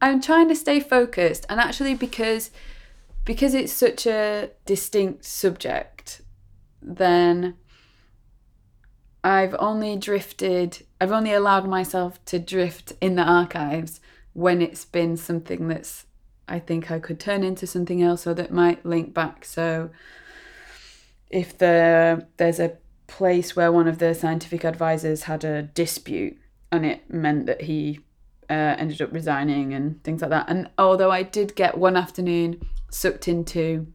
I'm trying to stay focused, and actually because because it's such a distinct subject, then I've only drifted. I've only allowed myself to drift in the archives when it's been something that's I think I could turn into something else or that might link back. So if the there's a place where one of the scientific advisors had a dispute and it meant that he uh, ended up resigning and things like that. And although I did get one afternoon sucked into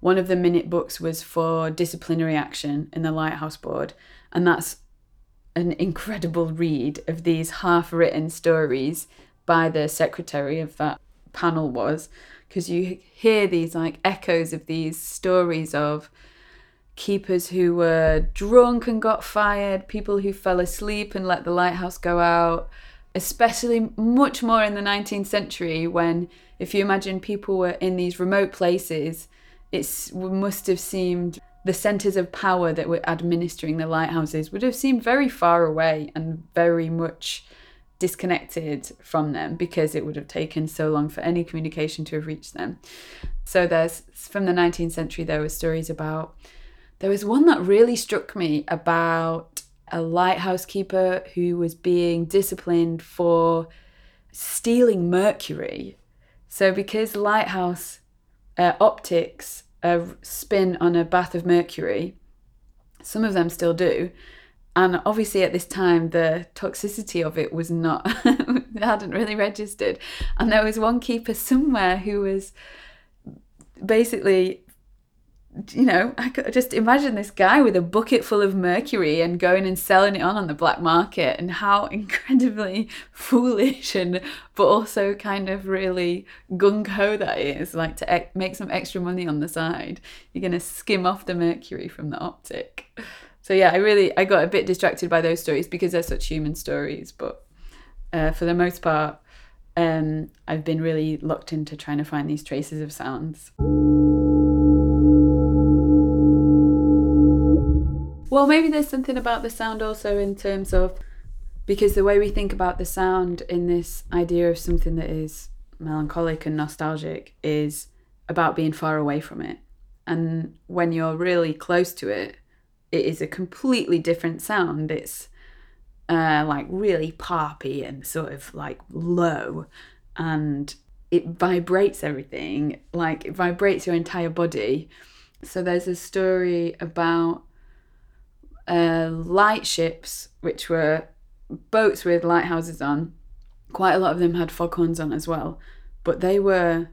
one of the minute books was for disciplinary action in the Lighthouse Board, and that's an incredible read of these half written stories by the secretary of that panel was because you hear these like echoes of these stories of keepers who were drunk and got fired, people who fell asleep and let the lighthouse go out, especially much more in the 19th century when if you imagine people were in these remote places, it must have seemed the centers of power that were administering the lighthouses would have seemed very far away and very much disconnected from them because it would have taken so long for any communication to have reached them. So there's from the 19th century there were stories about there was one that really struck me about a lighthouse keeper who was being disciplined for stealing mercury. So because lighthouse uh, optics uh, spin on a bath of mercury, some of them still do. And obviously, at this time, the toxicity of it was not, hadn't really registered. And there was one keeper somewhere who was basically you know, I could just imagine this guy with a bucket full of mercury and going and selling it on on the black market, and how incredibly foolish and but also kind of really gung ho that is. Like to make some extra money on the side, you're gonna skim off the mercury from the optic. So yeah, I really I got a bit distracted by those stories because they're such human stories, but uh, for the most part, um, I've been really locked into trying to find these traces of sounds. Well, maybe there's something about the sound also in terms of because the way we think about the sound in this idea of something that is melancholic and nostalgic is about being far away from it. And when you're really close to it, it is a completely different sound. It's uh, like really poppy and sort of like low, and it vibrates everything. Like it vibrates your entire body. So there's a story about uh, light ships, which were boats with lighthouses on. Quite a lot of them had foghorns on as well, but they were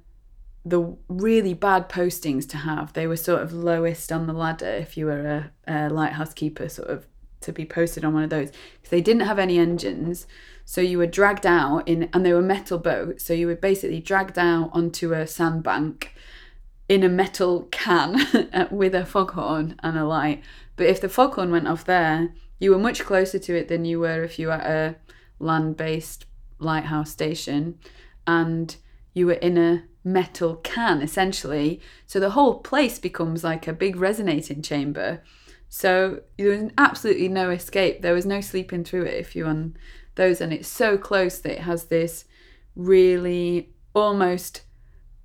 the really bad postings to have. They were sort of lowest on the ladder if you were a, a lighthouse keeper, sort of to be posted on one of those. They didn't have any engines, so you were dragged out in, and they were metal boats, so you were basically dragged out onto a sandbank in a metal can uh, with a foghorn and a light but if the foghorn went off there, you were much closer to it than you were if you were at a land based lighthouse station and you were in a metal can essentially. So the whole place becomes like a big resonating chamber. So there was absolutely no escape. There was no sleeping through it if you're on those. And it's so close that it has this really almost,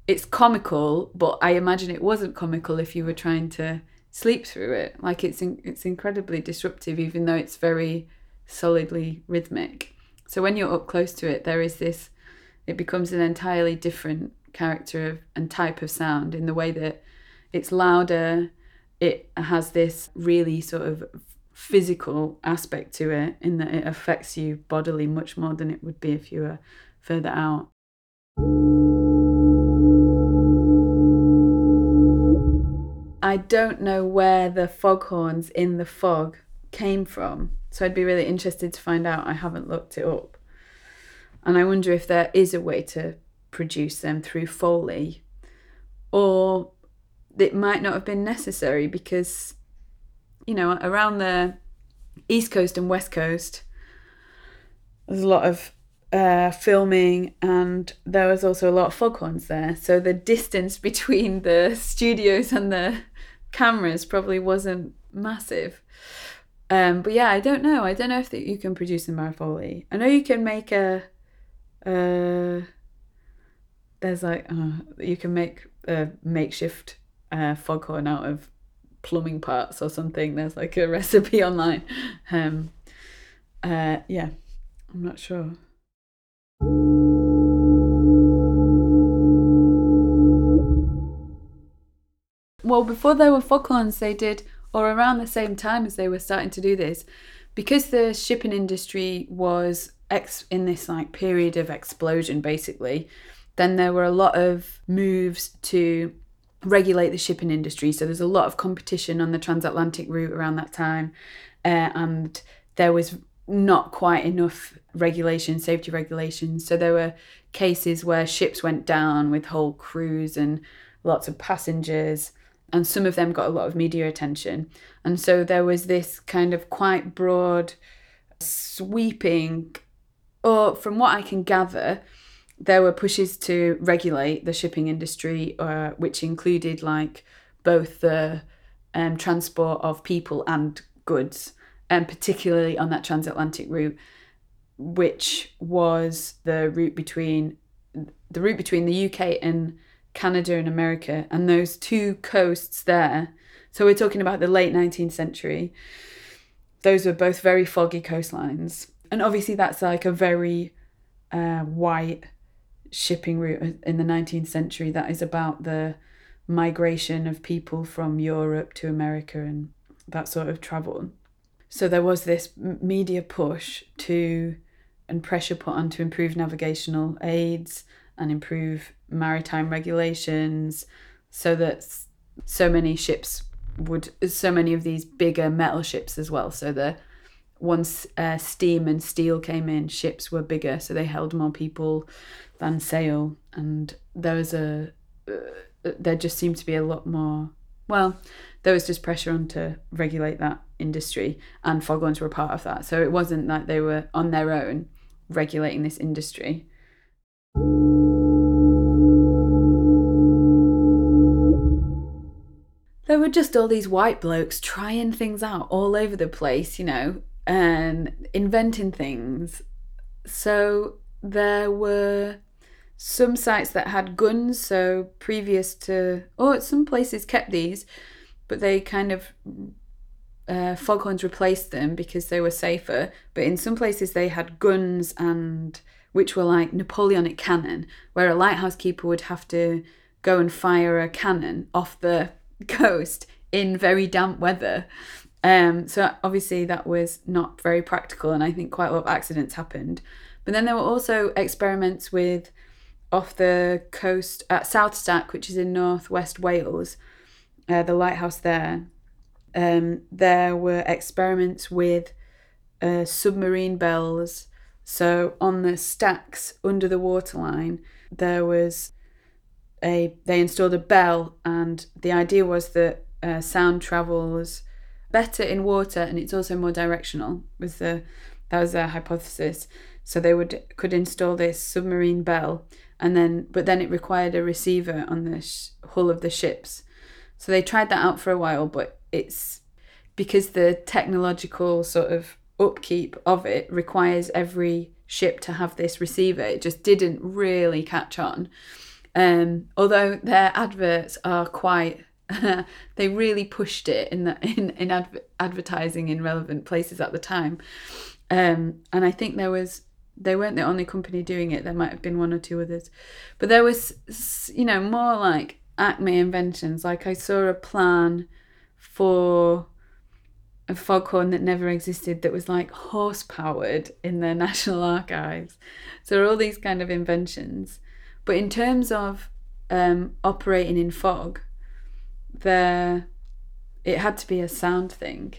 it's comical, but I imagine it wasn't comical if you were trying to sleep through it. Like it's in, it's incredibly disruptive, even though it's very solidly rhythmic. So when you're up close to it, there is this. It becomes an entirely different character of, and type of sound in the way that it's louder. It has this really sort of physical aspect to it in that it affects you bodily much more than it would be if you were further out. I don't know where the foghorns in the fog came from. So I'd be really interested to find out. I haven't looked it up. And I wonder if there is a way to produce them through Foley or it might not have been necessary because, you know, around the East Coast and West Coast, there's a lot of uh, filming and there was also a lot of foghorns there. So the distance between the studios and the cameras probably wasn't massive. Um, but yeah, I don't know. I don't know if that you can produce in by I know you can make a, there's like uh, you can make a makeshift uh, foghorn out of plumbing parts or something. There's like a recipe online. Um, uh, yeah, I'm not sure. Well, before there were foghorns, they did, or around the same time as they were starting to do this, because the shipping industry was ex- in this like period of explosion, basically. Then there were a lot of moves to regulate the shipping industry. So there's a lot of competition on the transatlantic route around that time, uh, and there was not quite enough regulation, safety regulations. So there were cases where ships went down with whole crews and lots of passengers, and some of them got a lot of media attention. And so there was this kind of quite broad, sweeping, or from what I can gather, there were pushes to regulate the shipping industry, uh, which included like both the um, transport of people and goods, and particularly on that transatlantic route, which was the route between the route between the UK and Canada and America, and those two coasts there. So we're talking about the late 19th century. Those were both very foggy coastlines, and obviously that's like a very uh, white shipping route in the 19th century that is about the migration of people from Europe to America and that sort of travel. So there was this media push to and pressure put on to improve navigational aids and improve maritime regulations so that so many ships would so many of these bigger metal ships as well so the once uh, steam and steel came in ships were bigger so they held more people than sail, and there was a uh, there just seemed to be a lot more. Well, there was just pressure on to regulate that industry, and foghorns were part of that. So it wasn't like they were on their own regulating this industry. There were just all these white blokes trying things out all over the place, you know, and inventing things. So there were some sites that had guns, so previous to, oh, some places kept these, but they kind of uh, foghorns replaced them because they were safer. But in some places they had guns and which were like Napoleonic cannon, where a lighthouse keeper would have to go and fire a cannon off the coast in very damp weather. Um, so obviously that was not very practical, and I think quite a lot of accidents happened. But then there were also experiments with off the coast at South Stack, which is in northwest Wales, uh, the lighthouse there. Um, there were experiments with uh, submarine bells. So on the stacks under the waterline, there was a they installed a bell, and the idea was that uh, sound travels better in water, and it's also more directional. Was the that was their hypothesis. So they would could install this submarine bell, and then but then it required a receiver on the sh- hull of the ships. So they tried that out for a while, but it's because the technological sort of upkeep of it requires every ship to have this receiver. It just didn't really catch on. Um, although their adverts are quite they really pushed it in the, in in adver- advertising in relevant places at the time. Um, and I think there was they weren't the only company doing it. There might have been one or two others, but there was, you know, more like Acme inventions. Like I saw a plan for a foghorn that never existed that was like horse powered in the National Archives. So all these kind of inventions, but in terms of um, operating in fog, there it had to be a sound thing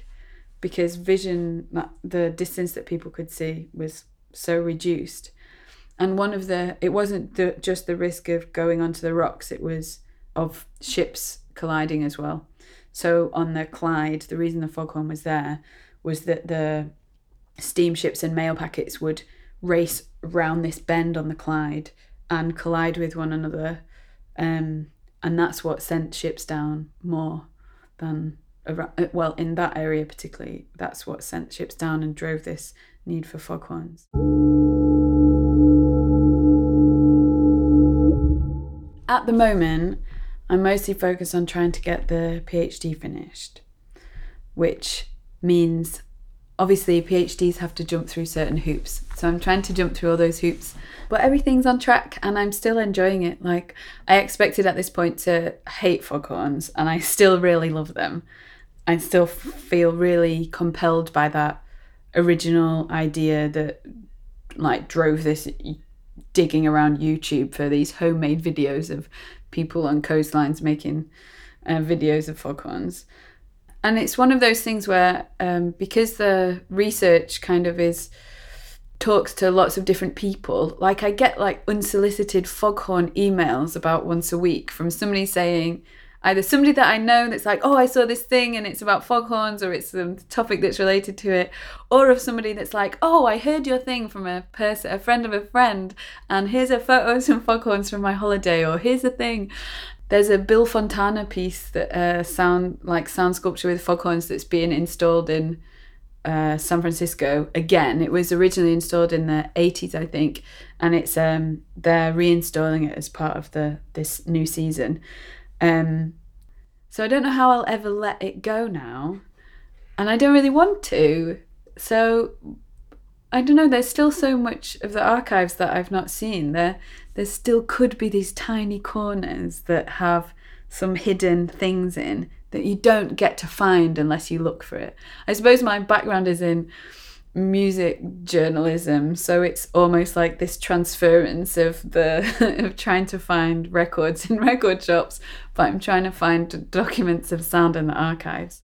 because vision, the distance that people could see was so reduced. And one of the, it wasn't the, just the risk of going onto the rocks, it was of ships colliding as well. So on the Clyde, the reason the foghorn was there was that the steamships and mail packets would race round this bend on the Clyde and collide with one another. Um, and that's what sent ships down more than well in that area particularly that's what sent ships down and drove this need for foghorns. at the moment, I'm mostly focused on trying to get the PhD finished, which means obviously PhDs have to jump through certain hoops. So I'm trying to jump through all those hoops. But everything's on track and I'm still enjoying it. Like I expected at this point to hate foghorns and I still really love them. I still feel really compelled by that original idea that like drove this digging around YouTube for these homemade videos of people on coastlines making uh, videos of foghorns and it's one of those things where um, because the research kind of is talks to lots of different people like i get like unsolicited foghorn emails about once a week from somebody saying either somebody that i know that's like oh i saw this thing and it's about foghorns or it's a topic that's related to it or of somebody that's like oh i heard your thing from a person a friend of a friend and here's a photo of some foghorns from my holiday or here's a thing there's a Bill Fontana piece that uh, sound like sound sculpture with foghorns that's being installed in uh, San Francisco again. It was originally installed in the 80s, I think, and it's um, they're reinstalling it as part of the this new season. Um, so I don't know how I'll ever let it go now, and I don't really want to. So I don't know. There's still so much of the archives that I've not seen. There, there still could be these tiny corners that have some hidden things in that you don't get to find unless you look for it. I suppose my background is in music journalism, so it's almost like this transference of the of trying to find records in record shops, but I'm trying to find documents of sound in the archives.